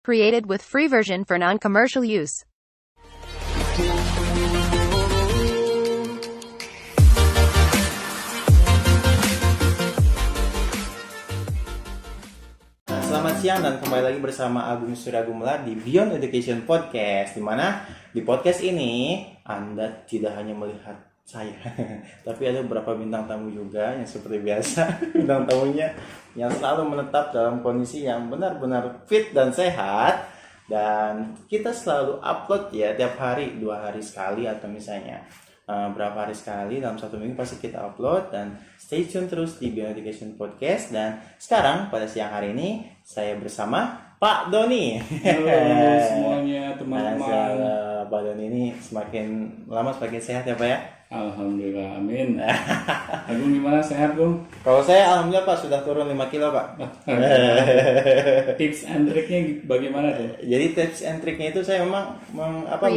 Created with free version for non-commercial use. Selamat siang dan kembali lagi bersama Agung Surya di Beyond Education Podcast di mana di podcast ini Anda tidak hanya melihat saya. Tapi ada beberapa bintang tamu juga yang seperti biasa. Bintang tamunya yang selalu menetap dalam kondisi yang benar-benar fit dan sehat. Dan kita selalu upload ya tiap hari dua hari sekali atau misalnya uh, berapa hari sekali dalam satu minggu pasti kita upload. Dan stay tune terus di Beyond Education Podcast. Dan sekarang pada siang hari ini saya bersama Pak Doni. Halo semuanya teman-teman. Pak Doni ini semakin lama semakin sehat ya Pak ya. Alhamdulillah, amin. Agung gimana sehat Gung? Kalau saya alhamdulillah Pak sudah turun 5 kilo Pak. Tips and triknya bagaimana tuh? Jadi tips and triknya itu saya memang meng, apa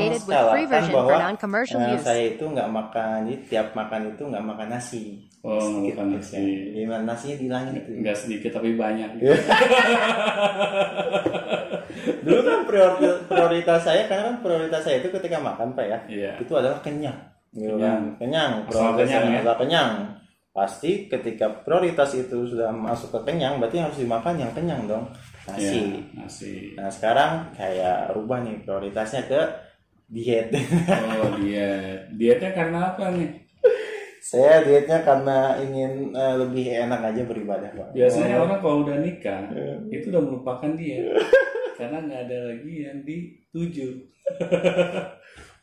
version bahwa eh, use. saya itu nggak makan, jadi tiap makan itu nggak makan nasi. Oh, nggak Sedikit makan gitu nasi. ya. Jadi nasinya dihilangin itu. Enggak sedikit tapi banyak. Dulu kan prioritas, prioritas saya karena kan prioritas saya itu ketika makan Pak ya. Iya. Itu adalah kenyang. Gitu Kenyang. kan. Kenyang. Prioritas kenyang ya. adalah kenyang. Pasti ketika prioritas itu sudah masuk ke kenyang berarti harus dimakan yang kenyang dong. Nasi. Iya, nasi. Nah, sekarang kayak rubah nih prioritasnya ke diet. Oh, diet. Dietnya karena apa nih? saya dietnya karena ingin eh, lebih enak aja beribadah, Pak. Biasanya orang kalau udah nikah itu udah melupakan diet. Karena nggak ada lagi yang dituju.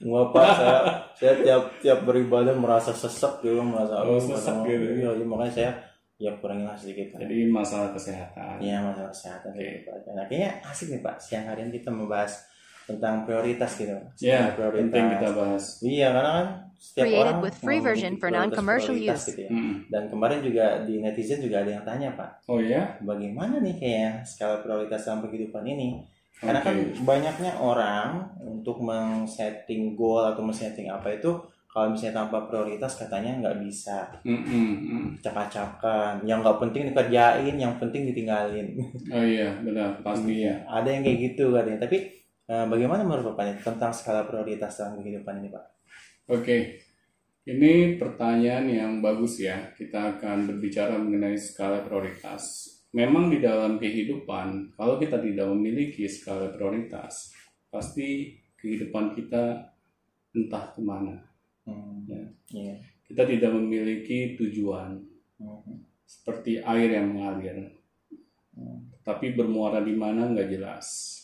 Nggak pak, saya, saya tiap tiap beribadah merasa sesek gitu, merasa Oh, aduh, sesek gitu. Iya, makanya saya ya kurangin lah sedikit. Kan. Jadi masalah kesehatan. Iya masalah kesehatan gitu, Pak. Nah, kayaknya asik nih Pak. Siang hari ini kita membahas tentang prioritas gitu. Ya, Skala penting kita bahas. Iya, karena kan setiap Created orang with free memiliki version for prioritas- non-commercial use. Gitu ya. Mm. Dan kemarin juga di netizen juga ada yang tanya Pak, Oh ya? bagaimana nih kayak skala prioritas dalam kehidupan ini? Karena kan Oke. banyaknya orang untuk men-setting goal atau men-setting apa itu kalau misalnya tanpa prioritas katanya nggak bisa Mm, mm, mm. cakap-cakan yang nggak penting dikerjain yang penting ditinggalin Oh iya, benar, pasti ya. ada yang kayak gitu katanya tapi eh, bagaimana menurut bapak ini tentang skala prioritas dalam kehidupan ini pak Oke, ini pertanyaan yang bagus ya. Kita akan berbicara mengenai skala prioritas. Memang di dalam kehidupan, kalau kita tidak memiliki skala prioritas, pasti kehidupan kita entah ke mana. hmm. Ya. iya Kita tidak memiliki tujuan, Hmm. seperti air yang mengalir. Tapi bermuara di mana nggak jelas.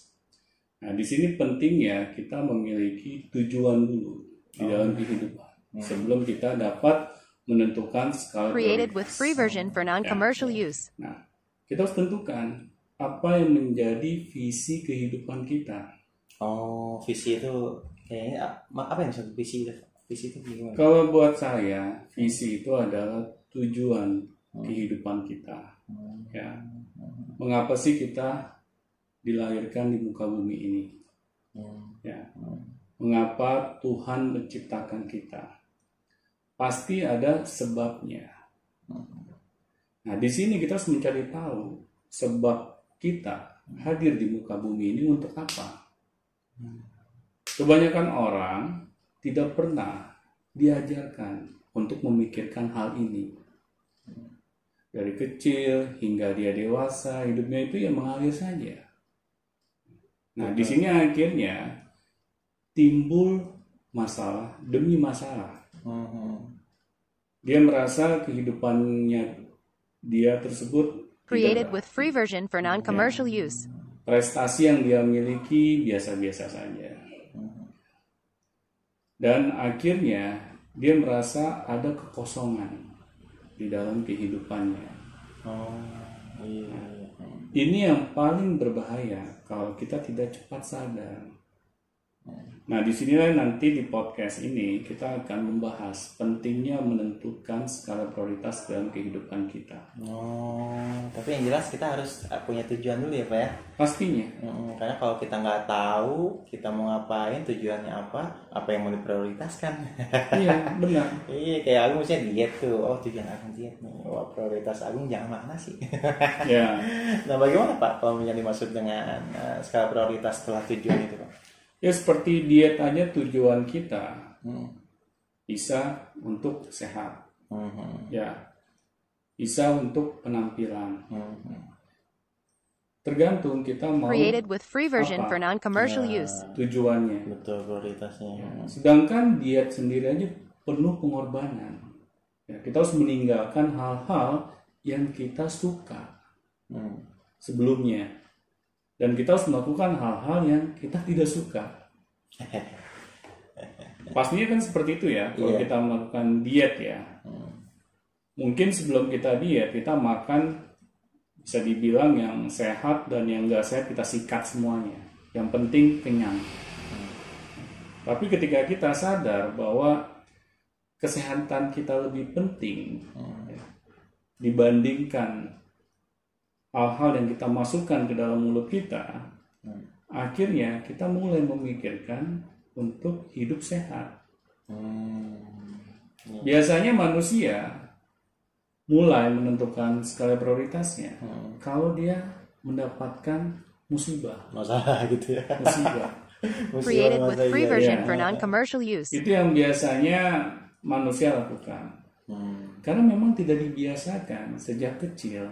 Nah, di sini pentingnya kita memiliki tujuan dulu di dalam kehidupan. Sebelum kita dapat menentukan skala Created with free version for non-commercial use. Nah, kita harus tentukan apa yang menjadi visi kehidupan kita. oh visi itu kayaknya ap- apa yang maksud visi itu? Visi itu gimana? Kalau buat saya, visi itu adalah tujuan kehidupan kita. Ya, mengapa sih kita dilahirkan di muka bumi ini? Hmm. Ya, mengapa Tuhan menciptakan kita? Pasti ada sebabnya. Nah, di sini kita harus mencari tahu sebab kita hadir di muka bumi ini untuk apa. Kebanyakan orang tidak pernah diajarkan untuk memikirkan hal ini. Dari kecil hingga dia dewasa, hidupnya itu ya mengalir saja. Nah, di sini akhirnya timbul masalah demi masalah. Hmm. Dia merasa kehidupannya dia tersebut Created with free version for non-commercial use. prestasi yang dia miliki biasa-biasa saja. Dan akhirnya dia merasa ada kekosongan di dalam kehidupannya. oh iya. Ini yang paling berbahaya kalau kita tidak cepat sadar. Nah, di sinilah nanti di podcast ini kita akan membahas pentingnya menentukan skala prioritas dalam kehidupan kita. Oh, tapi yang jelas kita harus punya tujuan dulu ya Pak ya. Pastinya. Mm, karena kalau kita nggak tahu kita mau ngapain, tujuannya apa, apa yang mau diprioritaskan. iya, benar. iya, kayak Agung misalnya diet tuh. Oh, tujuan Agung diet nih. Wah, prioritas Agung jangan makan nasi. ya. Nah, bagaimana Pak kalau menjadi maksud dengan uh, skala prioritas setelah tujuan itu Pak? Ya seperti diet aja tujuan kita Hmm. bisa untuk sehat, Hmm. ya bisa untuk penampilan. Hmm. Tergantung kita mau Created with free version Apa? for non-commercial Ya, use. tujuannya. Betul prioritasnya. Hmm. Sedangkan diet sendiri aja penuh pengorbanan. Ya, kita harus meninggalkan hal-hal yang kita suka Hmm. sebelumnya. Dan kita harus melakukan hal-hal yang kita tidak suka. Pastinya kan seperti itu ya, kalau Iya. kita melakukan diet ya. Mungkin sebelum kita diet, kita makan bisa dibilang yang sehat dan yang enggak sehat kita sikat semuanya. Yang penting kenyang. Tapi ketika kita sadar bahwa kesehatan kita lebih penting ya, dibandingkan hal-hal yang kita masukkan ke dalam mulut kita, akhirnya kita mulai memikirkan untuk hidup sehat. Hmm. Biasanya manusia mulai menentukan skala prioritasnya kalau dia mendapatkan musibah, Masalah gitu ya. musibah. Created with Masalah free version for non-commercial use. Itu yang biasanya manusia lakukan. Hmm. Karena memang tidak dibiasakan sejak kecil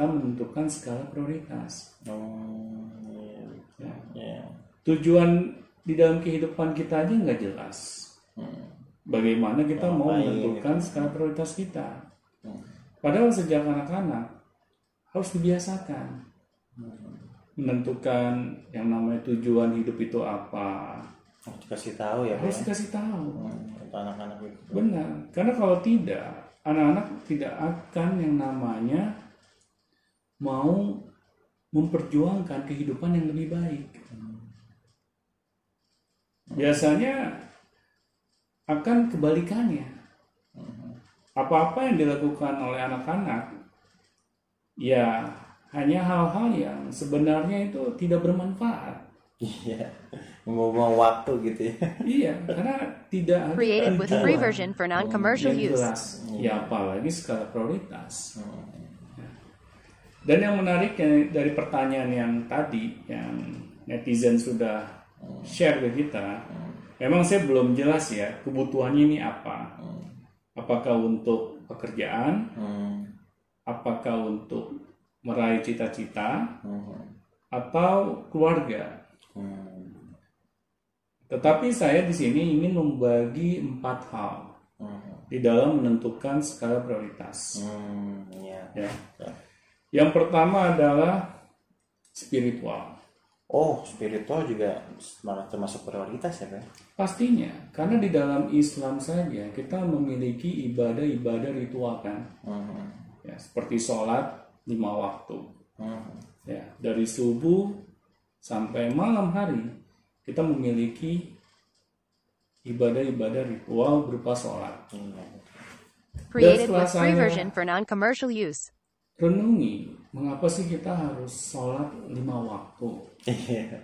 kita menentukan skala prioritas. Oh, iya. Ya. Iya. Tujuan di dalam kehidupan kita aja nggak jelas. Bagaimana kita mau Ngapain menentukan skala prioritas kita? Padahal sejak anak-anak harus dibiasakan menentukan yang namanya tujuan hidup itu apa. Harus dikasih tahu ya. Harus dikasih tahu. Hmm, anak-anak itu. Benar, karena kalau tidak, anak-anak tidak akan yang namanya mau memperjuangkan kehidupan yang lebih baik. Biasanya akan kebalikannya. Apa-apa yang dilakukan oleh anak-anak, ya hanya hal-hal yang sebenarnya itu tidak bermanfaat. Iya. Membuang waktu gitu ya. Iya, karena tidak ada Created with free version for non-commercial use. jelas. Ya apalagi skala prioritas. Dan yang menarik ya, dari pertanyaan yang tadi yang netizen sudah share ke kita, memang saya belum jelas ya kebutuhannya ini apa. Apakah untuk pekerjaan, apakah untuk meraih cita-cita, atau keluarga. Tetapi saya di sini ingin membagi empat hal di dalam menentukan skala prioritas. Hmm. Iya. Ya. Yang pertama adalah spiritual. Oh, spiritual juga malah termasuk prioritas ya, Pak? Pastinya, karena di dalam Islam saja kita memiliki ibadah-ibadah ritual kan, Hmm. ya seperti sholat lima waktu, Hmm. ya dari subuh sampai malam hari kita memiliki ibadah-ibadah ritual berupa sholat. Iya. Created setelah with free saya- version for non-commercial use. Renungi, mengapa sih kita harus sholat lima waktu? Iya.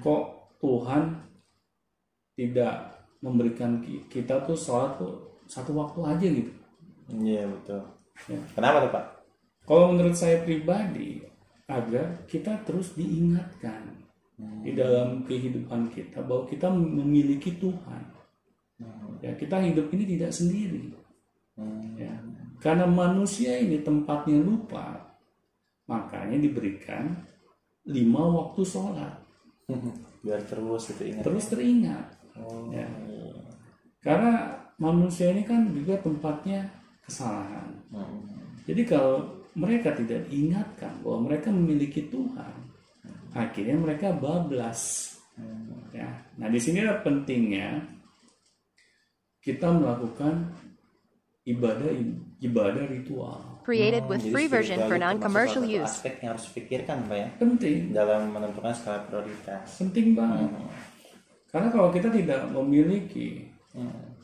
Kok Tuhan tidak memberikan ki- kita tuh sholat tuh satu waktu aja gitu? Iya, betul. Ya. Kenapa tuh, Pak? Kalau menurut saya pribadi, agar kita terus diingatkan di dalam kehidupan kita bahwa kita memiliki Tuhan. Ya, kita hidup ini tidak sendiri. Ya. Karena manusia ini tempatnya lupa, makanya diberikan lima waktu sholat. Biar terus ingat. Terus teringat. Oh, Ya. Karena manusia ini kan juga tempatnya kesalahan. Hmm. Jadi kalau mereka tidak diingatkan bahwa mereka memiliki Tuhan, akhirnya mereka bablas. Ya. Nah, di sini pentingnya kita melakukan ibadah ibadah ritual. Created Hmm, with jadi free version for non-commercial use. aspek yang harus dipikirkan pak ya penting dalam menentukan skala prioritas penting banget Hmm. karena kalau kita tidak memiliki Hmm.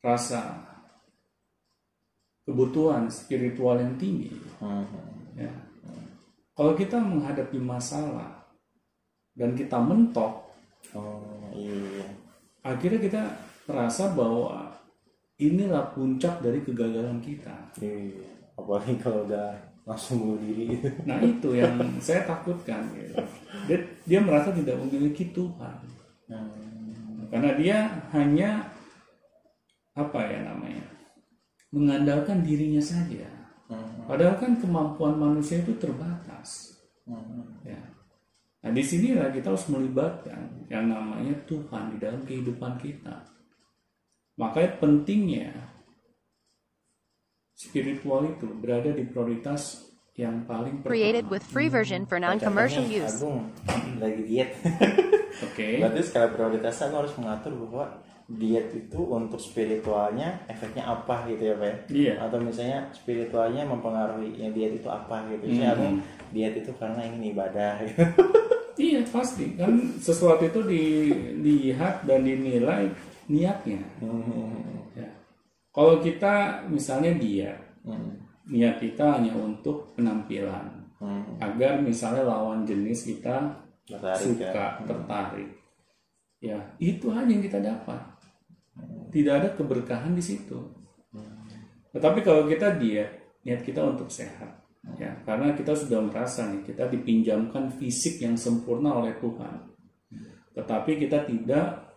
rasa kebutuhan spiritual yang tinggi Hmm. ya kalau kita menghadapi masalah dan kita mentok oh iya akhirnya kita merasa bahwa inilah puncak dari kegagalan kita iya apalagi kalau udah langsung bunuh diri nah itu yang saya takutkan gitu. dia, dia merasa tidak memiliki Tuhan Hmm. karena dia hanya apa ya namanya mengandalkan dirinya saja Hmm. padahal kan kemampuan manusia itu terbatas Hmm. ya nah di sinilah kita harus melibatkan yang namanya Tuhan di dalam kehidupan kita makanya pentingnya spiritual itu berada di prioritas yang paling Created pertama with free version for non-commercial use. Agung lagi diet oke berarti skala prioritasnya lu harus mengatur bahwa diet itu untuk spiritualnya efeknya apa gitu ya pak ya? Iya. atau misalnya spiritualnya mempengaruhi ya diet itu apa gitu misalnya Hmm. Agung diet itu karena ingin ibadah gitu Iya pasti kan sesuatu itu dilihat dan dinilai niatnya. Hmm. Ya. Kalau kita misalnya diet, Hmm. niat kita hanya untuk penampilan, Hmm. agar misalnya lawan jenis kita Tertarik suka, ya. tertarik. Ya itu hanya yang kita dapat. Tidak ada keberkahan di situ. Tetapi kalau kita diet, niat kita untuk sehat. Ya, karena kita sudah merasa nih kita dipinjamkan fisik yang sempurna oleh Tuhan. Tetapi kita tidak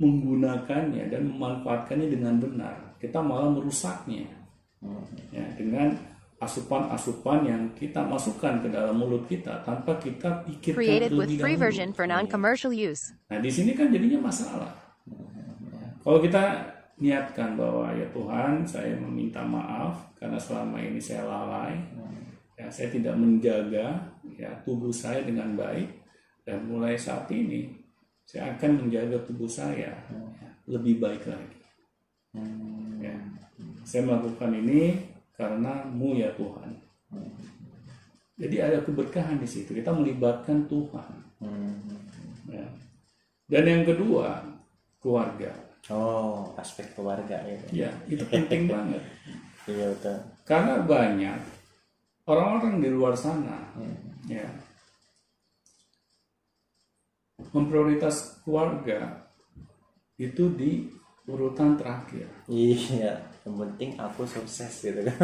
menggunakannya dan memanfaatkannya dengan benar. Kita malah merusaknya. Ya, dengan asupan-asupan yang kita masukkan ke dalam mulut kita tanpa kita pikirkan Created with terlebih free dahulu. version for non-commercial use. Nah, di sini kan jadinya masalah. Kalau kita niatkan bahwa ya Tuhan, saya meminta maaf karena selama ini saya lalai, ya saya tidak menjaga ya tubuh saya dengan baik dan mulai saat ini saya akan menjaga tubuh saya ya, lebih baik lagi. Ya. Saya melakukan ini karena mu ya Tuhan. Jadi ada keberkahan di situ. Kita melibatkan Tuhan. Hmm. Ya. Dan yang kedua, keluarga. oh aspek keluarga gitu Ya, itu penting banget. iya betul Karena banyak orang-orang di luar sana, ya, memprioritas keluarga itu di urutan terakhir. iya yang penting aku sukses gitu kan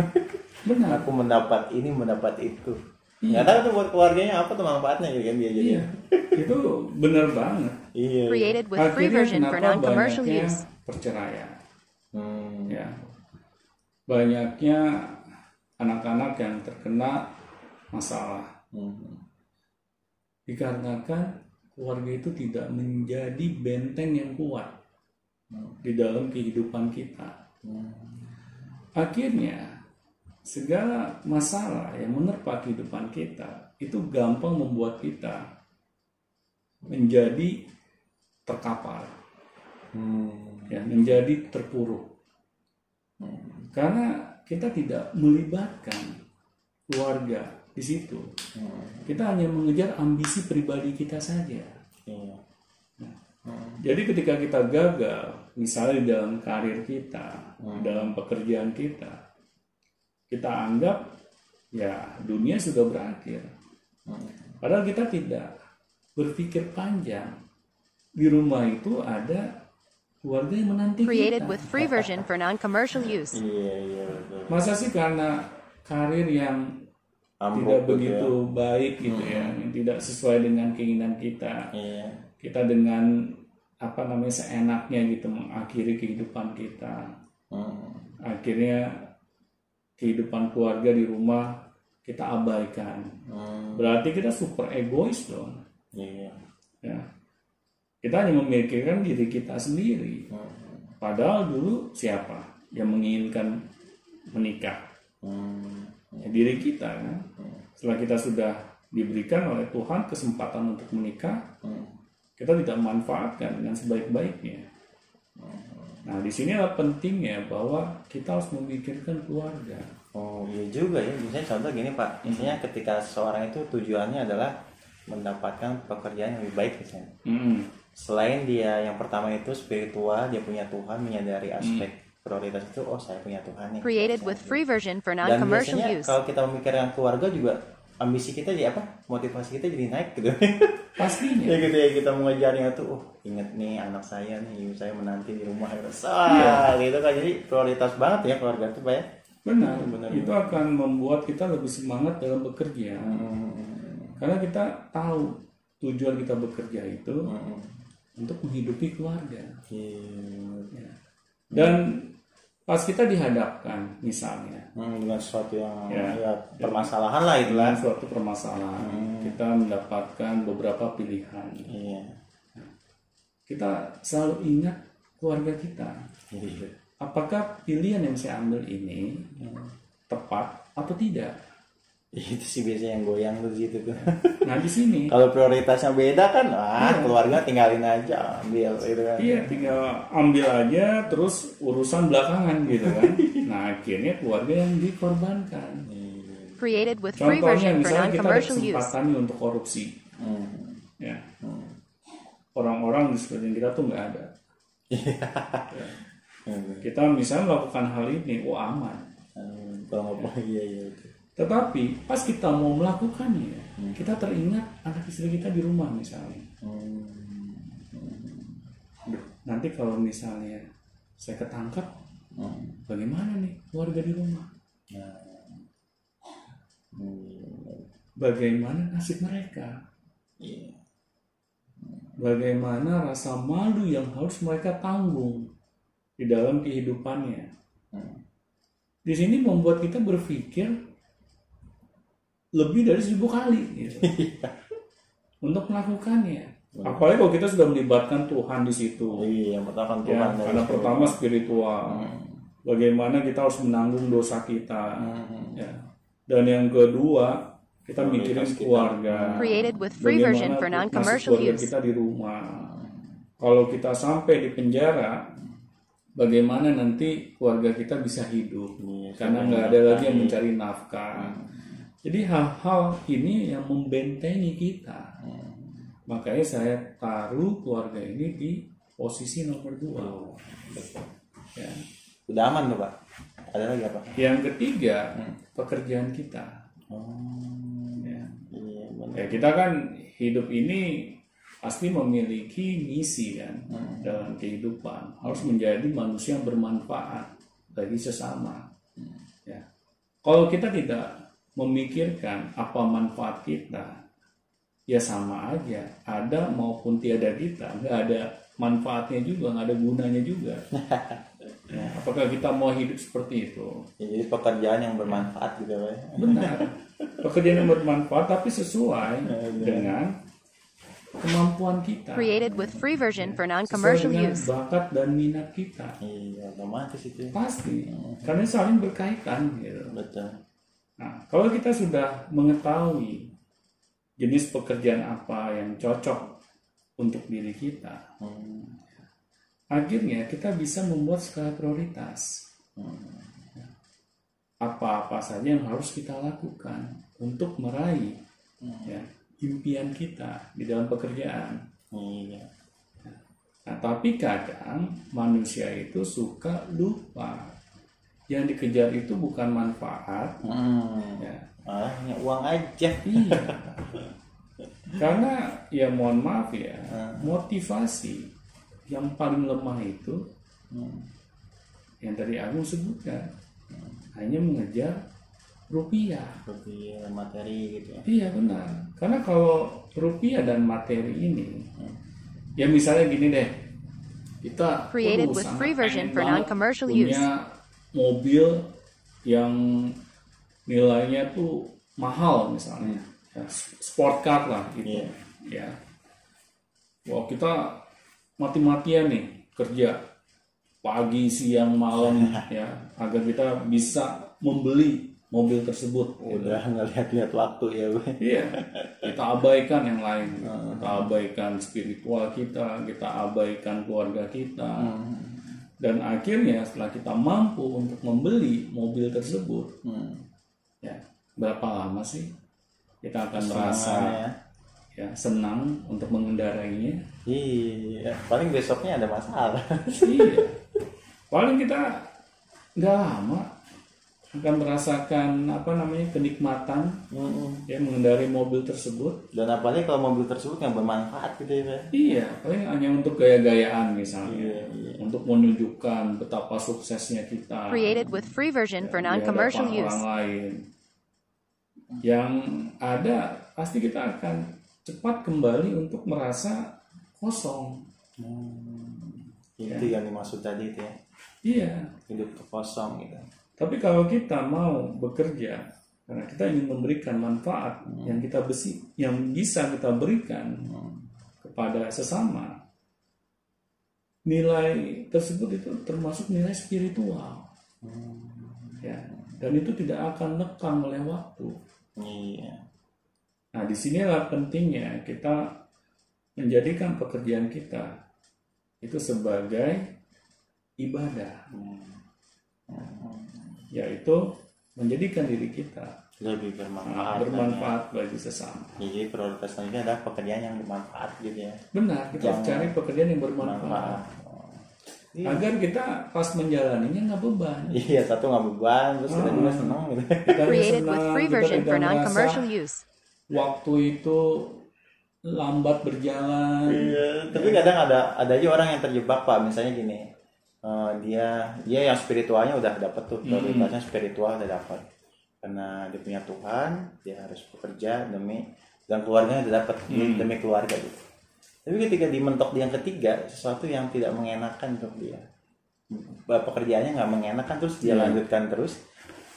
Benar. aku mendapat ini mendapat itu nggak tahu tuh buat keluarganya apa tuh manfaatnya gitu kan dia jadi Iya, itu benar banget. iya Created with free Akhirnya version for kenapa non-commercial banyaknya use. perceraian? Hmm. ya banyaknya anak-anak yang terkena masalah Hmm. dikarenakan keluarga itu tidak menjadi benteng yang kuat di dalam kehidupan kita. Akhirnya segala masalah yang menerpa kehidupan kita itu gampang membuat kita menjadi terkapar, Hmm. ya, menjadi terpuruk. Karena kita tidak melibatkan keluarga di situ. Kita hanya mengejar ambisi pribadi kita saja. Iya. Jadi ketika kita gagal, misalnya di dalam karir kita, di dalam pekerjaan kita, kita anggap ya dunia sudah berakhir. Padahal kita tidak berpikir panjang. Di rumah itu ada keluarga yang menanti Created kita. with free version for non-commercial use. Iya, iya. Masa sih karena karir yang Ambruk tidak gitu begitu ya. baik gitu ya, yang tidak sesuai dengan keinginan kita. Iya. Kita dengan apa namanya seenaknya gitu mengakhiri kehidupan kita. Hmm. Akhirnya kehidupan keluarga di rumah kita abaikan. Hmm. Berarti kita super egois dong. Iya. Ya. Kita hanya memikirkan diri kita sendiri. Padahal dulu siapa yang menginginkan menikah? Hmm. Ya, diri kita kan. Setelah kita sudah diberikan oleh Tuhan kesempatan untuk menikah, kita tidak memanfaatkan dengan sebaik-baiknya. Nah, di sini adalah pentingnya bahwa kita harus memikirkan keluarga. Oh iya juga ya. Misalnya contoh gini Pak. Misalnya ketika seorang itu tujuannya adalah mendapatkan pekerjaan yang lebih baik misalnya. Hmm. Selain dia yang pertama itu spiritual, dia punya Tuhan, menyadari aspek prioritas itu. Oh saya punya Tuhan nih. Created with free version for Dan non-commercial biasanya use. kalau kita memikirkan keluarga juga ambisi kita jadi apa? Motivasi kita jadi naik gitu. Pastinya. ya gitu ya kita mengejarnya tuh, oh inget nih anak saya nih, ibu saya menanti di rumah gitu. Iya. Sah, gitu kan jadi prioritas banget ya keluarga itu Pak ya. Benar, Benar, itu akan membuat kita lebih semangat dalam bekerja. Karena kita tahu tujuan kita bekerja itu untuk menghidupi keluarga. Iya. Ya. Dan pas kita dihadapkan misalnya Hmm, dengan sesuatu yang Ya. ya, permasalahan lah itu lah. dengan suatu permasalahan, kita mendapatkan beberapa pilihan. Iya. Kita selalu ingat keluarga kita. Iya. Apakah pilihan yang saya ambil ini tepat atau tidak? Itu sih biasanya yang goyang tuh di situ tuh. Nah di sini Kalau prioritasnya beda kan, ah keluarga tinggalin aja, ambil gitu kan. Iya, tinggal ambil aja, terus urusan belakangan gitu kan. Nah, akhirnya keluarga yang dikorbankan. Created with free Contohnya version for misalnya kita ada non-commercial use. kesempatan nih untuk korupsi. Hmm. Ya. Orang-orang di sekeliling kita tuh nggak ada. Hmm. Kita misalnya melakukan hal ini, oh aman. Hmm, Kalau iya iya itu. Tetapi pas kita mau melakukannya, kita teringat anak istri kita di rumah misalnya. Hmm. Nanti kalau misalnya saya ketangkap, Hmm. bagaimana nih keluarga di rumah? Hmm. Bagaimana nasib mereka? Iya. Bagaimana rasa malu yang harus mereka tanggung di dalam kehidupannya? Hmm. Di sini membuat kita berpikir lebih dari seribu kali gitu. untuk melakukannya. Apalagi kalau kita sudah melibatkan Tuhan di situ. Iya, yang pertama Ya, Tuhan. karena pertama spiritual. Bagaimana kita harus menanggung dosa kita. Ya. Dan yang kedua, kita mikirin Prioritas kita. keluarga. Created with free Bagaimana version for non-commercial keluarga use. kita di rumah. Kalau kita sampai di penjara, bagaimana nanti keluarga kita bisa hidup? Iya, Karena nggak ada lagi yang mencari nafkah. Jadi hal-hal ini yang membentengi kita. Makanya saya taruh keluarga ini di posisi nomor dua. Ya. Udah aman tuh Pak. Ada lagi apa? Yang ketiga, pekerjaan kita. Oh, Ya. iya benar. Ya, kita kan hidup ini pasti memiliki misi kan dalam kehidupan. Harus menjadi manusia yang bermanfaat bagi sesama. Ya. Kalau kita tidak memikirkan apa manfaat kita, ya sama aja. Ada maupun tiada kita, nggak ada manfaatnya juga, nggak ada gunanya juga. Ya, apakah kita mau hidup seperti itu? Ya, jadi pekerjaan yang bermanfaat gitu Pak. ya. Benar. Pekerjaan yang bermanfaat tapi sesuai dengan kemampuan kita. Created with free version for Sesuai non-commercial dengan use. bakat dan minat kita. Iya, otomatis itu. Pasti. Karena saling berkaitan gitu. Betul. Nah, kalau kita sudah mengetahui jenis pekerjaan apa yang cocok untuk diri kita, Hmm. akhirnya kita bisa membuat skala prioritas. Apa-apa saja yang harus kita lakukan untuk meraih ya, impian kita di dalam pekerjaan. Iya. Nah, tapi kadang manusia itu suka lupa. Yang dikejar itu bukan manfaat, Hmm. ya. Ah, hanya uang aja. Iya. Karena ya mohon maaf ya, motivasi yang paling lemah itu yang tadi Agung sebutkan hanya mengejar rupiah. Seperti materi gitu ya. Iya benar. Karena kalau rupiah dan materi ini, ya misalnya gini deh, kita Created with free version for non-commercial punya use. Mobil yang nilainya tuh mahal misalnya, ya, sport car lah gitu, Iya. ya. Wah kita mati-matian nih kerja pagi siang malam ya agar kita bisa membeli mobil tersebut. gitu. Udah ngeliat-liat waktu ya, Bu. Iya, kita abaikan yang lain. Kita abaikan spiritual kita, kita abaikan keluarga kita. Dan akhirnya setelah kita mampu untuk membeli mobil tersebut Hmm. ya berapa lama sih kita akan merasa ya. ya senang untuk mengendarainya Iya, paling besoknya ada masalah. iya paling kita nggak lama akan merasakan apa namanya kenikmatan Mm-mm. ya mengendarai mobil tersebut Dan apalagi kalau mobil tersebut yang bermanfaat gitu ya. Iya paling hanya untuk gaya-gayaan misalnya Iya, iya. Untuk menunjukkan betapa suksesnya kita. Created with free version for di non-commercial use. orang lain. Yang ada pasti kita akan cepat kembali untuk merasa kosong. Itu yang dimaksud tadi itu ya. iya. Hidup kosong gitu. Tapi kalau kita mau bekerja karena kita ingin memberikan manfaat yang kita besi yang bisa kita berikan kepada sesama, nilai tersebut itu termasuk nilai spiritual, ya. Dan itu tidak akan lekang oleh waktu. Iya. Nah, di sinilah pentingnya kita menjadikan pekerjaan kita itu sebagai ibadah, yaitu menjadikan diri kita Lebih Nah, bermanfaat. bermanfaat bagi sesama. Ya, jadi prioritas selanjutnya adalah pekerjaan yang bermanfaat gitu ya. Benar, kita harus Jangan cari pekerjaan yang bermanfaat Bermanfaat. Iya. agar kita pas menjalaninya nggak beban. Iya, satu nggak beban, terus kita juga senang gitu. Kita Created senang, with free kita version tidak for non-commercial use. Waktu itu lambat berjalan. Iya, tapi kadang ada ada aja orang yang terjebak pak. Misalnya gini, eh, dia dia yang spiritualnya udah dapet tuh, prioritasnya spiritual udah dapet. Karena dia punya Tuhan, dia harus bekerja demi dan keluarganya udah dapet demi keluarga gitu. Tapi ketika dimentok di yang ketiga, sesuatu yang tidak mengenakan untuk dia, pekerjaannya nggak mengenakan terus dia lanjutkan terus,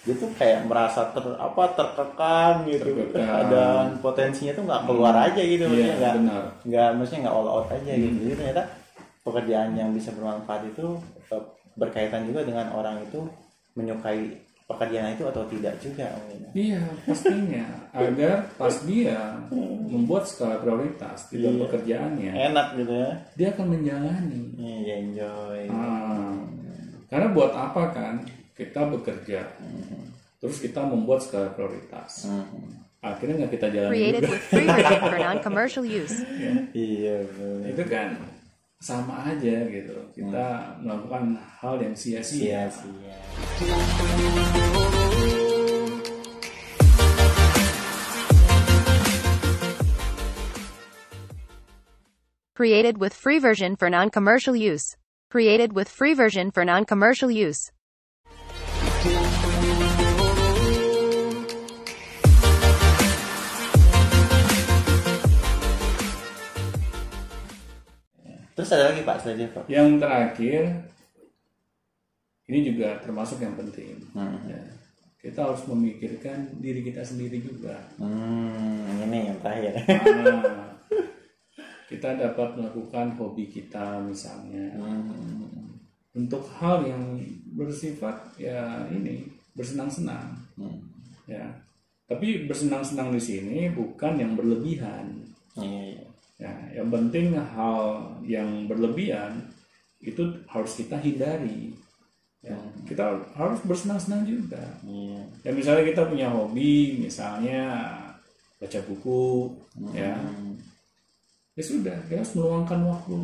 dia tuh kayak merasa ter apa terkekang gitu, Terkekang. dan potensinya tuh nggak keluar aja gitu, maksudnya nggak nggak maksudnya nggak all out aja gitu. Jadi ternyata pekerjaan yang bisa bermanfaat itu eh, berkaitan juga dengan orang itu menyukai pekerjaan itu atau tidak juga. Iya, pastinya agar pas dia membuat skala prioritas di dalam pekerjaannya, enak gitu ya dia akan menjalani. iya enjoy Ah, karena buat apa kan kita bekerja, terus kita membuat skala prioritas, Hmm. akhirnya nggak kita jalani Created juga. with free version for non-commercial use. iya betul. itu kan sama aja gitu kita hmm. melakukan hal yang sia-sia sia-sia Created with free version for non-commercial use. Created with free version for non-commercial use. Terus ada lagi pak selanjutnya pak? Yang terakhir ini juga termasuk yang penting. Hmm. Ya. kita harus memikirkan diri kita sendiri juga. Hmm ini yang terakhir. Nah, kita dapat melakukan hobi kita misalnya. Hmm. untuk hal yang bersifat ya ini bersenang-senang. Hmm. ya. Tapi bersenang-senang di sini bukan yang berlebihan. Iya ya yang penting hal yang berlebihan itu harus kita hindari. Ya kita harus bersenang-senang juga. Iya ya misalnya kita punya hobi misalnya baca buku ya Hmm. ya. Sudah kita harus meluangkan waktu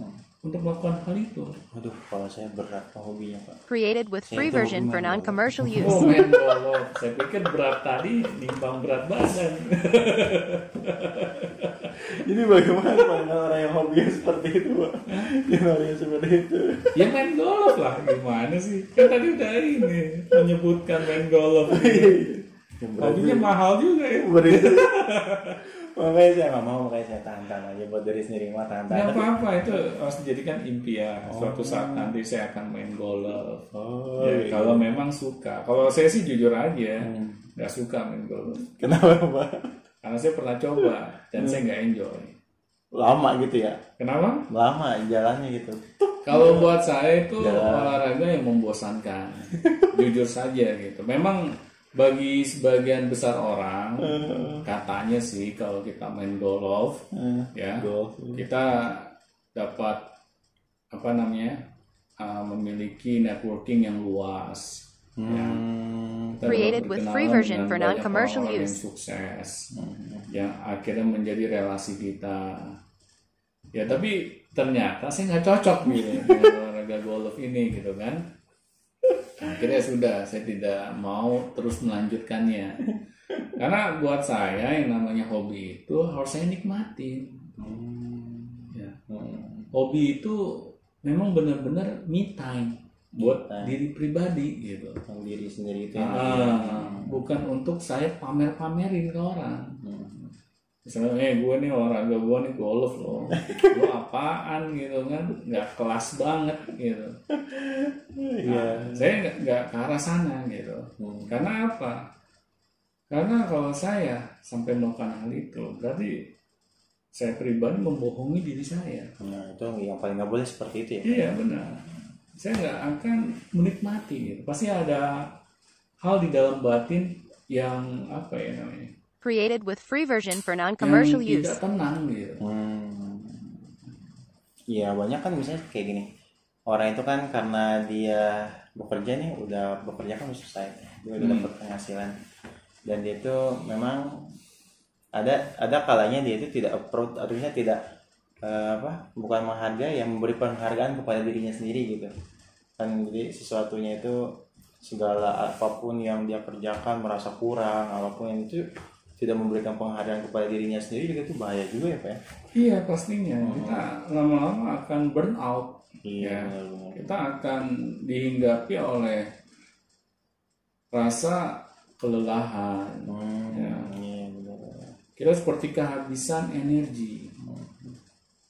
Hmm. untuk melakukan hal itu. Waduh, kalau saya berat pak hobinya pak. Created with free Itu version for non-commercial use. oh main golf saya pikir berat tadi nimbang berat badan Jadi bagaimana orang yang hobinya seperti itu pak? Yang seperti itu. ya main golf lah gimana sih kan tadi udah ini menyebutkan main golf hobinya mahal juga ya begitu. makanya saya nggak mau, makanya saya tahan-tahan aja buat diri sendiri mah Nggak tahan-tahan. apa-apa itu harus dijadikan impian. Suatu saat nanti saya akan main golf. Oh, ya, iya. kalau memang suka. Kalau saya sih jujur aja, nggak suka main golf. Kenapa pak? Karena saya pernah coba dan saya nggak enjoy. Lama gitu ya? Kenapa? Lama jalannya gitu. Kalau buat saya itu Jalan. olahraga yang membosankan. jujur saja gitu. Memang bagi sebagian besar orang katanya sih kalau kita main golf Eh, ya golf. kita dapat apa namanya uh, memiliki networking yang luas. Hmm. Created with free version for non-commercial use. Yang sukses, yang akhirnya menjadi relasi kita. Ya tapi ternyata saya nggak cocok gitu dengan olahraga golf ini gitu kan. Akhirnya sudah, saya tidak mau terus melanjutkannya. Karena buat saya yang namanya hobi itu harus saya nikmatin. Ya. Hobi itu memang benar-benar me time buat time. diri pribadi gitu. Yang diri sendiri itu yang Ah, bukan untuk saya pamer-pamerin ke orang. Hmm. Misalnya, eh gue nih olahraga gue nih golf loh. Gue apaan gitu kan, nggak kelas banget gitu. Nah, saya nggak nggak ke arah sana gitu. Hmm. Karena apa? Karena kalau saya sampai melakukan hal itu, berarti saya pribadi membohongi diri saya. Nah, itu yang paling nggak boleh seperti itu ya. Iya benar. Saya nggak akan menikmati. Gitu. Pasti ada hal di dalam batin yang apa ya namanya? Created with free version for non-commercial yang use. tidak tenang gitu. Hmm. Iya banyak kan misalnya kayak gini orang itu kan karena dia bekerja nih udah bekerja kan udah selesai dia udah Hmm. dapat penghasilan dan dia itu memang ada ada kalanya dia itu tidak approach artinya tidak eh, apa bukan menghargai yang memberi penghargaan kepada dirinya sendiri gitu kan jadi sesuatunya itu segala apa pun yang dia kerjakan merasa kurang apa pun yang itu tidak memberikan penghargaan kepada dirinya sendiri juga itu bahaya juga ya pak ya Iya pastinya. Kita lama-lama akan burn out. Iya, Ya. Kita akan dihinggapi oleh rasa kelelahan. Hmm, Ya. iya, benar. Kita seperti kehabisan energi.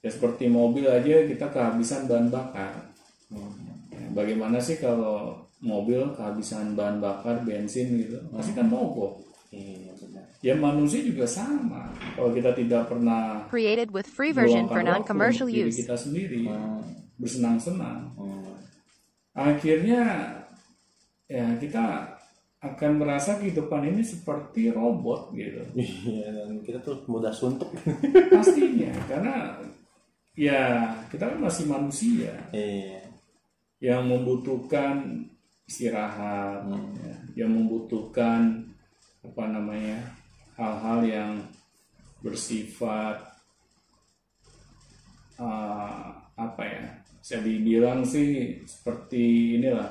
Ya seperti mobil aja kita kehabisan bahan bakar. Ya, bagaimana sih kalau mobil kehabisan bahan bakar bensin gitu? Pasti kan mogok. Iya, benar. Ya manusia juga sama. Kalau kita tidak pernah Created with free version for non-commercial use. kita sendiri Hmm, bersenang-senang, hmm. akhirnya ya kita akan merasa kehidupan ini seperti robot gitu. Iya, dan kita tuh mudah suntuk. Pastinya karena ya kita kan masih manusia Iya. yang membutuhkan istirahat, Hmm. ya, yang membutuhkan apa namanya hal-hal yang bersifat uh, apa ya? Saya dibilang sih seperti inilah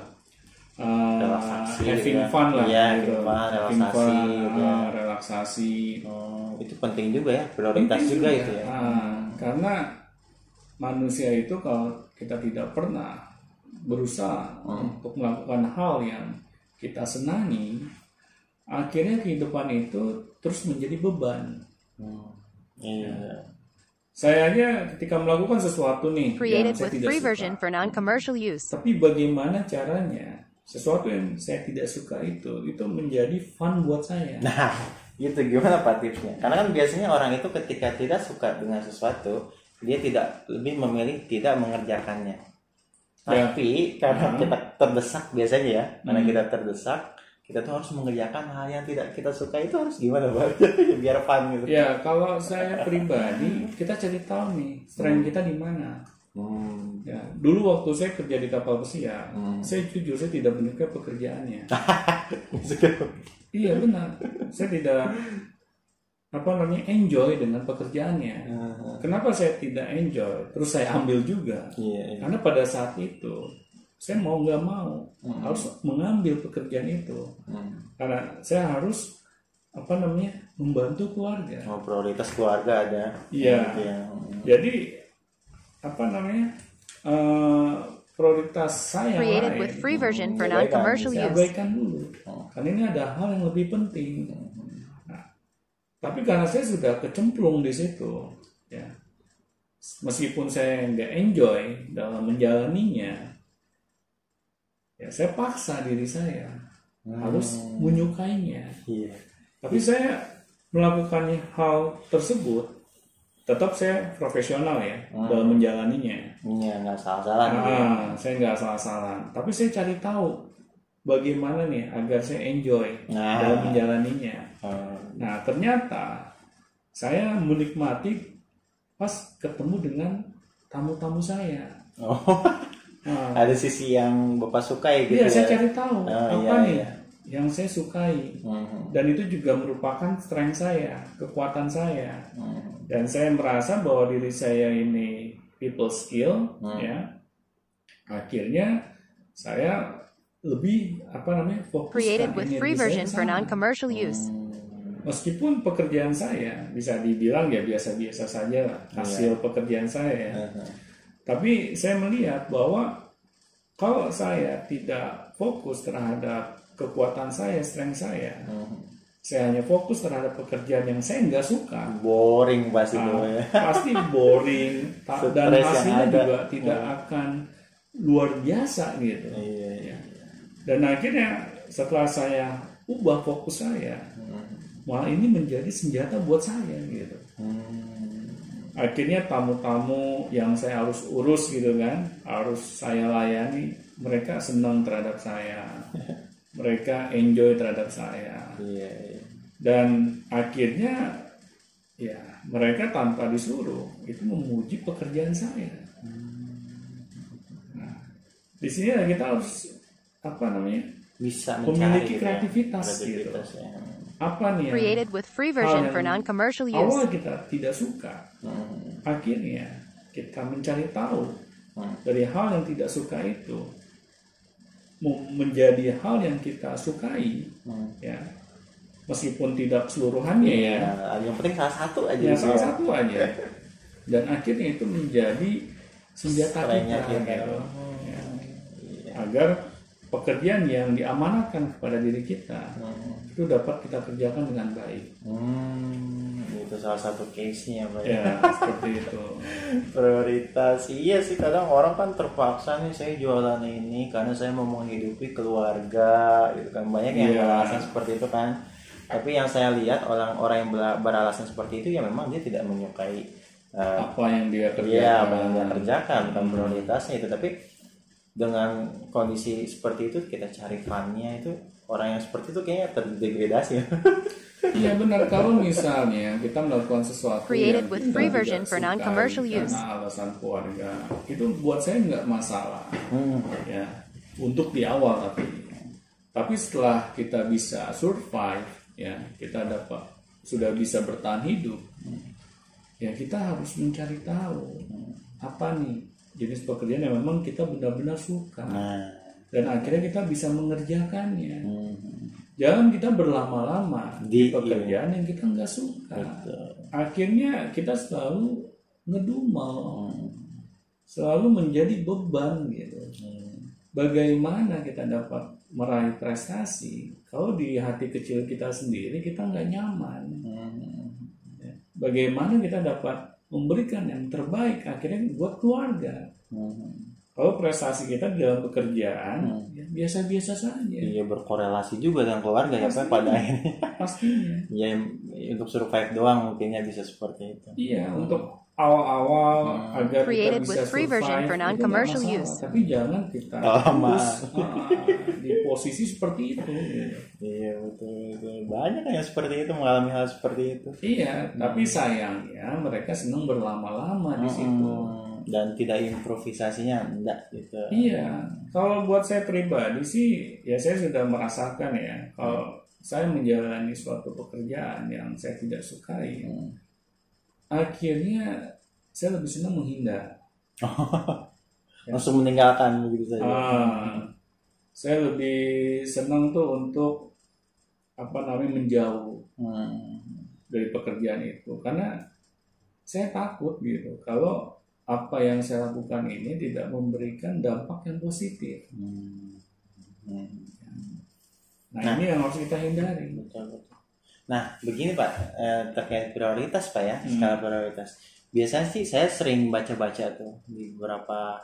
uh, Relaksasi having gitu ya. fun lah, Iya, gitu. having fun, Having relaksasi fun, gitu ya. uh, relaksasi. Hmm, itu penting juga ya, prioritas Penting juga, itu ya. Ah, karena manusia itu kalau kita tidak pernah berusaha Hmm. untuk melakukan hal yang kita senangi, akhirnya kehidupan itu terus menjadi beban. Hmm, Iya. Saya aja ketika melakukan sesuatu nih yang saya with tidak free suka, version for non-commercial use. tapi bagaimana caranya sesuatu yang saya tidak suka itu itu menjadi fun buat saya. Nah, itu gimana Pak tipsnya? Karena kan biasanya orang itu ketika tidak suka dengan sesuatu, dia tidak lebih memilih tidak mengerjakannya. Ya. Tapi karena Hmm. kita terdesak biasanya ya, karena Hmm. kita terdesak, kita tuh harus mengerjakan hal yang tidak kita suka itu harus gimana Pak? Biar fun gitu. Ya kalau saya pribadi kita cari tahu nih strength kita di mana. Hmm. Ya, dulu waktu saya kerja di kapal pesiar, Hmm. saya jujur saya tidak menyukai pekerjaannya. iya benar, saya tidak apa namanya enjoy dengan pekerjaannya. Kenapa saya tidak enjoy? Terus saya ambil juga, Iya, iya. karena pada saat itu saya mau nggak mau harus mengambil pekerjaan itu, Hmm. karena saya harus apa namanya membantu keluarga. Oh, prioritas keluarga ada. Iya. Gitu ya. Hmm. Jadi apa namanya eh, prioritas saya Created lain. with free version for non-commercial saya use. abaikan dulu Oh. karena ini ada hal yang lebih penting Nah, tapi karena saya sudah kecemplung di situ ya meskipun saya nggak enjoy dalam menjalaninya ya saya paksa diri saya harus menyukainya Iya. tapi saya melakukan hal tersebut tetap saya profesional ya dalam menjalaninya Iya, nggak salah-salah gitu ya. Ah, saya nggak salah-salah. Tapi saya cari tahu bagaimana nih agar saya enjoy Nah. dalam menjalaninya. Hmm. Nah, ternyata saya menikmati pas ketemu dengan tamu-tamu saya. Oh, Ah. ada sisi yang bapak sukai gitu Iya, saya ya cari tahu Oh, apa iya, nih iya. yang saya sukai. Mhm. Dan itu juga merupakan strength saya, kekuatan saya. Mhm. Dan saya merasa bahwa diri saya ini people skill, Hmm. ya. Akhirnya saya lebih apa namanya fokus Created with free version for non-commercial use. Meskipun pekerjaan saya bisa dibilang ya biasa-biasa saja lah Iya. hasil pekerjaan saya. ya. Mhm. Tapi saya melihat bahwa kalau saya tidak fokus terhadap kekuatan saya, strength saya, Mhm. saya hanya fokus terhadap pekerjaan yang saya nggak suka, boring pasti itu ya pasti boring dan hasilnya juga tidak Hmm. akan luar biasa gitu. iya iya Dan akhirnya setelah saya ubah fokus saya, Mhm. malah ini menjadi senjata buat saya gitu. Hmm. akhirnya tamu-tamu yang saya harus urus gitu kan harus saya layani mereka senang terhadap saya mereka enjoy terhadap saya iya iya dan akhirnya ya mereka tanpa disuruh itu memuji pekerjaan saya nah, di sini kita harus apa namanya bisa Memiliki mencari gitu ya. kreativitas kreativitas ya. apa nih yang Created with free version for non-commercial awal use. kita tidak suka Mhm. akhirnya kita mencari tahu Hmm. dari hal yang tidak suka itu mau menjadi hal yang kita sukai Hmm. ya meskipun tidak keseluruhannya ya Ya, yang penting salah satu aja ya gitu salah ya. satu aja dan akhirnya itu menjadi senjata kita, kita. gitu. Ya. Iya. agar pekerjaan yang diamanatkan kepada diri kita Hmm. itu dapat kita kerjakan dengan baik Hmm, itu salah satu case-nya Pak. ya. seperti itu Prioritas, iya sih kadang orang kan terpaksa nih saya jualan ini karena saya mau menghidupi keluarga gitu kan banyak yang Iya. beralasan seperti itu kan. Tapi yang saya lihat orang-orang yang ber- beralasan seperti itu ya memang dia tidak menyukai eh, apa yang dia Iya, kerjakan apa yang dia kerjakan bukan prioritasnya itu. Tapi dengan kondisi seperti itu kita cari fun-nya itu orang yang seperti itu kayaknya terdegradasi. Iya benar kalau misalnya kita melakukan sesuatu Created yang with kita free tidak version for non-commercial karena use. alasan keluarga itu buat saya nggak masalah Hmm. ya untuk di awal tapi tapi setelah kita bisa survive ya kita dapat sudah bisa bertahan hidup ya kita harus mencari tahu apa nih jenis pekerjaan yang memang kita benar-benar suka Nah, dan akhirnya kita bisa mengerjakannya hmm, Jangan kita berlama-lama Di- di pekerjaan yang kita nggak suka. betul. Akhirnya kita selalu ngedumel, Hmm. selalu menjadi beban gitu. Hmm. Bagaimana kita dapat meraih prestasi kalau di hati kecil kita sendiri kita nggak nyaman? Hmm. Bagaimana kita dapat memberikan yang terbaik akhirnya buat keluarga? Hmm. Kalau prestasi kita di dalam pekerjaan Hmm. ya biasa-biasa saja Iya berkorelasi juga dengan keluarga ya Pak pada akhirnya. pastinya. Ya untuk survive doang mungkinnya bisa seperti itu. Iya, untuk awal-awal Hmm. agar Created kita bisa with free version survive, for non-commercial use. Tapi jangan kita Lama. terus ah, di posisi seperti itu. Iya betul, betul. Banyak yang seperti itu mengalami hal seperti itu. Iya, tapi sayangnya mereka senang berlama-lama di situ. Hmm. Dan tidak improvisasinya enggak gitu. Iya, kalau buat saya pribadi sih, ya saya sudah merasakan ya, kalau saya menjalani suatu pekerjaan yang saya tidak sukai, Hmm. Akhirnya saya lebih senang menghindar. Langsung meninggalkan begitu saja. Ah, saya lebih senang tuh untuk apa namanya menjauh Hmm. dari pekerjaan itu karena saya takut gitu kalau apa yang saya lakukan ini tidak memberikan dampak yang positif. Hmm. Hmm. Nah, Nah. ini yang harus kita hindari. Betul, betul. Nah, begini Pak, eh, terkait prioritas Pak ya, Hmm. skala prioritas. Biasanya sih saya sering baca-baca tuh di beberapa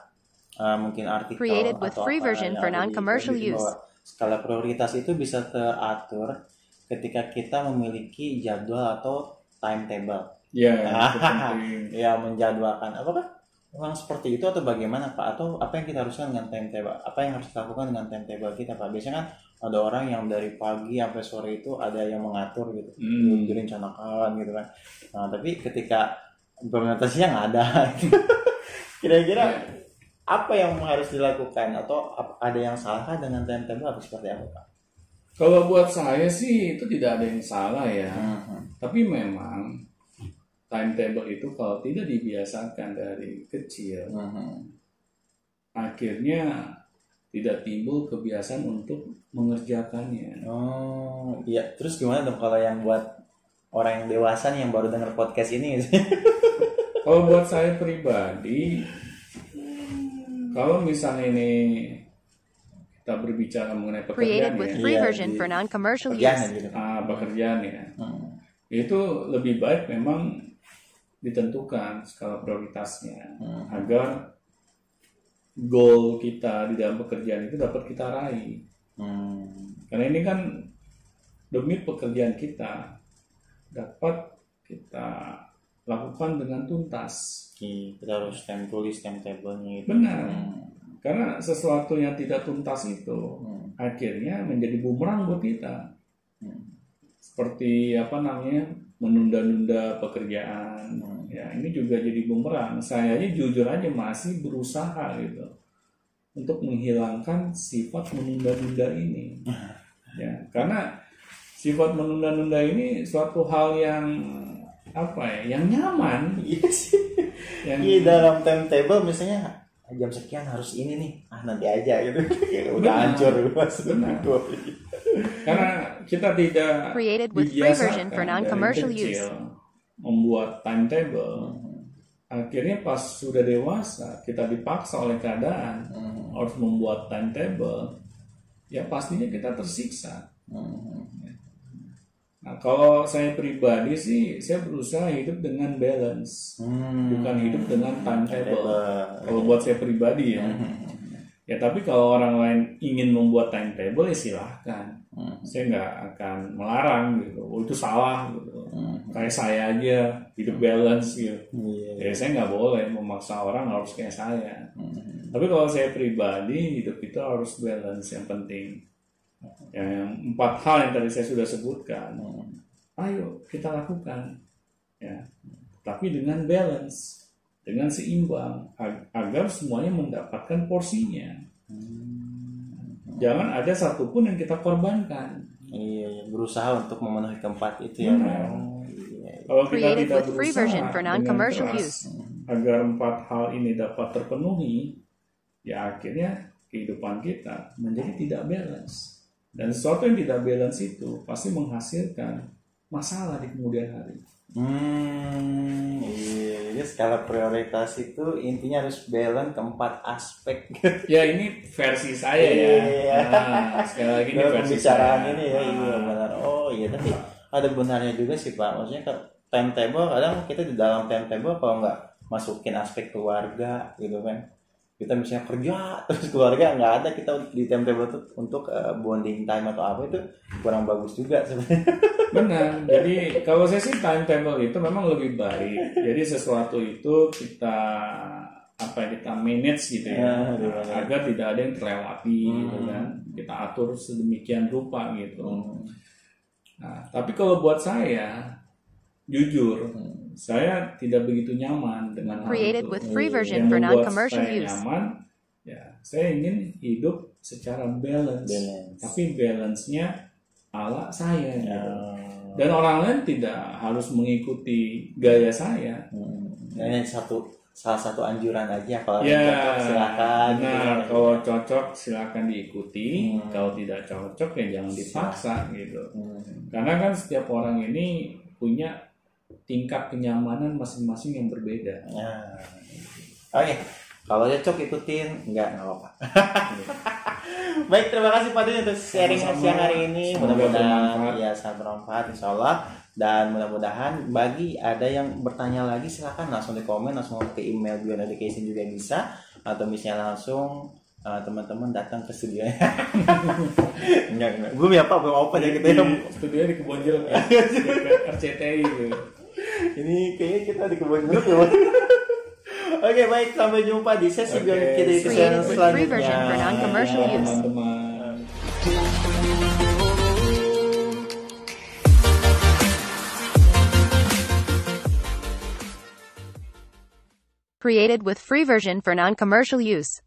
eh, mungkin artikel Created with atau free apa version for non-commercial use. bahwa Skala prioritas itu bisa teratur ketika kita memiliki jadwal atau timetable. Ya, itu penting. Ya, menjadwalkan. Apakah memang seperti itu atau bagaimana Pak? Atau apa yang kita haruskan dengan timetable? Apa yang harus dilakukan dengan timetable kita Pak? Biasanya kan ada orang yang dari pagi sampai sore itu ada yang mengatur gitu Hmm. direncanakan gitu kan nah tapi ketika implementasinya nggak ada kira-kira apa yang harus dilakukan atau ada yang salah dengan timetable atau seperti apa Pak? Kalau buat saya sih itu tidak ada yang salah ya. Mhm. Tapi memang timetable itu kalau tidak dibiasakan dari kecil, Mhm. akhirnya tidak timbul kebiasaan untuk mengerjakannya. Oh iya terus gimana dong kalau yang buat orang yang dewasa nih yang baru dengar podcast ini Kalau buat saya pribadi, kalau misalnya ini kita berbicara mengenai Created pekerjaan ya, free Iya, version di- for non-commercial kerjaan use. ah, pekerjaan ya, Hmm. itu lebih baik memang ditentukan skala prioritasnya Hmm. agar goal kita di dalam pekerjaan itu dapat kita raih. Hmm. Karena ini kan demi pekerjaan kita dapat kita lakukan dengan tuntas. Oke, kita harus time tulis timetable-nya gitu. Benar. Hmm. Karena sesuatu yang tidak tuntas itu Hmm. akhirnya menjadi bumerang buat kita. Hmm. Seperti apa namanya menunda-nunda pekerjaan. Hmm. Ya ini juga jadi bumerang. Saya aja jujur aja masih berusaha gitu untuk menghilangkan sifat menunda-nunda ini. Ya karena sifat menunda-nunda ini suatu hal yang apa ya, yang nyaman, Iya sih. yang Iya dalam timetable misalnya "Ah, jam sekian harus ini nih. Ah nanti aja gitu. Kayak Udah Benar. hancur mas. Benar. karena kita tidak Created with free version for use. Membuat timetable akhirnya pas sudah dewasa kita dipaksa oleh keadaan Hmm. harus membuat timetable ya pastinya kita tersiksa Hmm. nah kalau saya pribadi sih saya berusaha hidup dengan balance Hmm. bukan hidup dengan timetable Timetable. kalau buat saya pribadi ya ya tapi kalau orang lain ingin membuat timetable ya silahkan Hmm. saya nggak akan melarang gitu oh itu salah gitu Hmm. Kayak saya aja hidup balance gitu Iya. ya saya nggak boleh memaksa orang harus kayak saya Hmm. tapi kalau saya pribadi hidup itu harus balance yang penting yang empat hal yang tadi saya sudah sebutkan Hmm. ayo kita lakukan ya tapi dengan balance dengan seimbang ag- agar semuanya mendapatkan porsinya jangan ada satupun yang kita korbankan Iya, iya, berusaha untuk memenuhi keempat itu ya. Benar. Kalau kita Created tidak with free version for non-commercial use. agar empat hal ini dapat terpenuhi ya akhirnya kehidupan kita menjadi tidak balance dan sesuatu yang tidak balance itu pasti menghasilkan masalah di kemudian hari Hmm, iya, jadi skala prioritas itu intinya harus balance keempat aspek. ya ini versi saya ya Iya. nah, sekali lagi ini versi pembicaraan saya ini ya, iya Nah, benar. Oh iya, tapi ada benarnya juga sih Pak. Maksudnya ke timetable kadang kita di dalam timetable kalau nggak masukin aspek keluarga gitu kan. Kita misalnya kerja terus keluarga nggak ada kita di timetable itu untuk eh, bonding time atau apa itu kurang bagus juga sebenarnya. benar jadi kalau saya sih timetable itu memang lebih baik jadi sesuatu itu kita apa ya, kita manage gitu ya Ya, benar. agar tidak ada yang terlewati gitu Hmm. kan kita atur sedemikian rupa gitu Hmm. Nah, tapi kalau buat saya, jujur, Hmm. saya tidak begitu nyaman dengan hal Created itu. with free version Yang for membuat non-commercial saya use. nyaman, ya, saya ingin hidup secara balance, Balance. tapi balance-nya ala saya. gitu. Ya. Dan orang lain tidak harus mengikuti gaya saya. Hmm. Ini satu salah satu anjuran aja kalau Ya, cocok silakan. gitu Nah, kan. kalau cocok silakan diikuti, Hmm. kalau tidak cocok ya jangan dipaksa gitu. Hmm. Karena kan setiap orang ini punya tingkat kenyamanan masing-masing yang berbeda. Nah, oke. Kalau cocok ikutin, enggak enggak apa-apa. Baik, terima kasih Pak Dwi untuk sharing Sama-sama. siang hari ini. Mudah-mudahan ya sangat bermanfaat insya Allah. Dan mudah-mudahan bagi ada yang bertanya lagi silahkan langsung di komen, langsung ke email Beyond Education juga bisa. Atau misalnya langsung uh, teman-teman datang ke studio. enggak, enggak. Gue ya Pak, belum open ya kita. Di studio di kebun jeruk ya. RCTI gitu. Ini kayaknya kita di kebun jeruk ya. Pak. Oke baik sampai jumpa di sesi Oke, Beyond Education Created selanjutnya. version for non-commercial Ya, teman-teman. Created with free version for non-commercial use.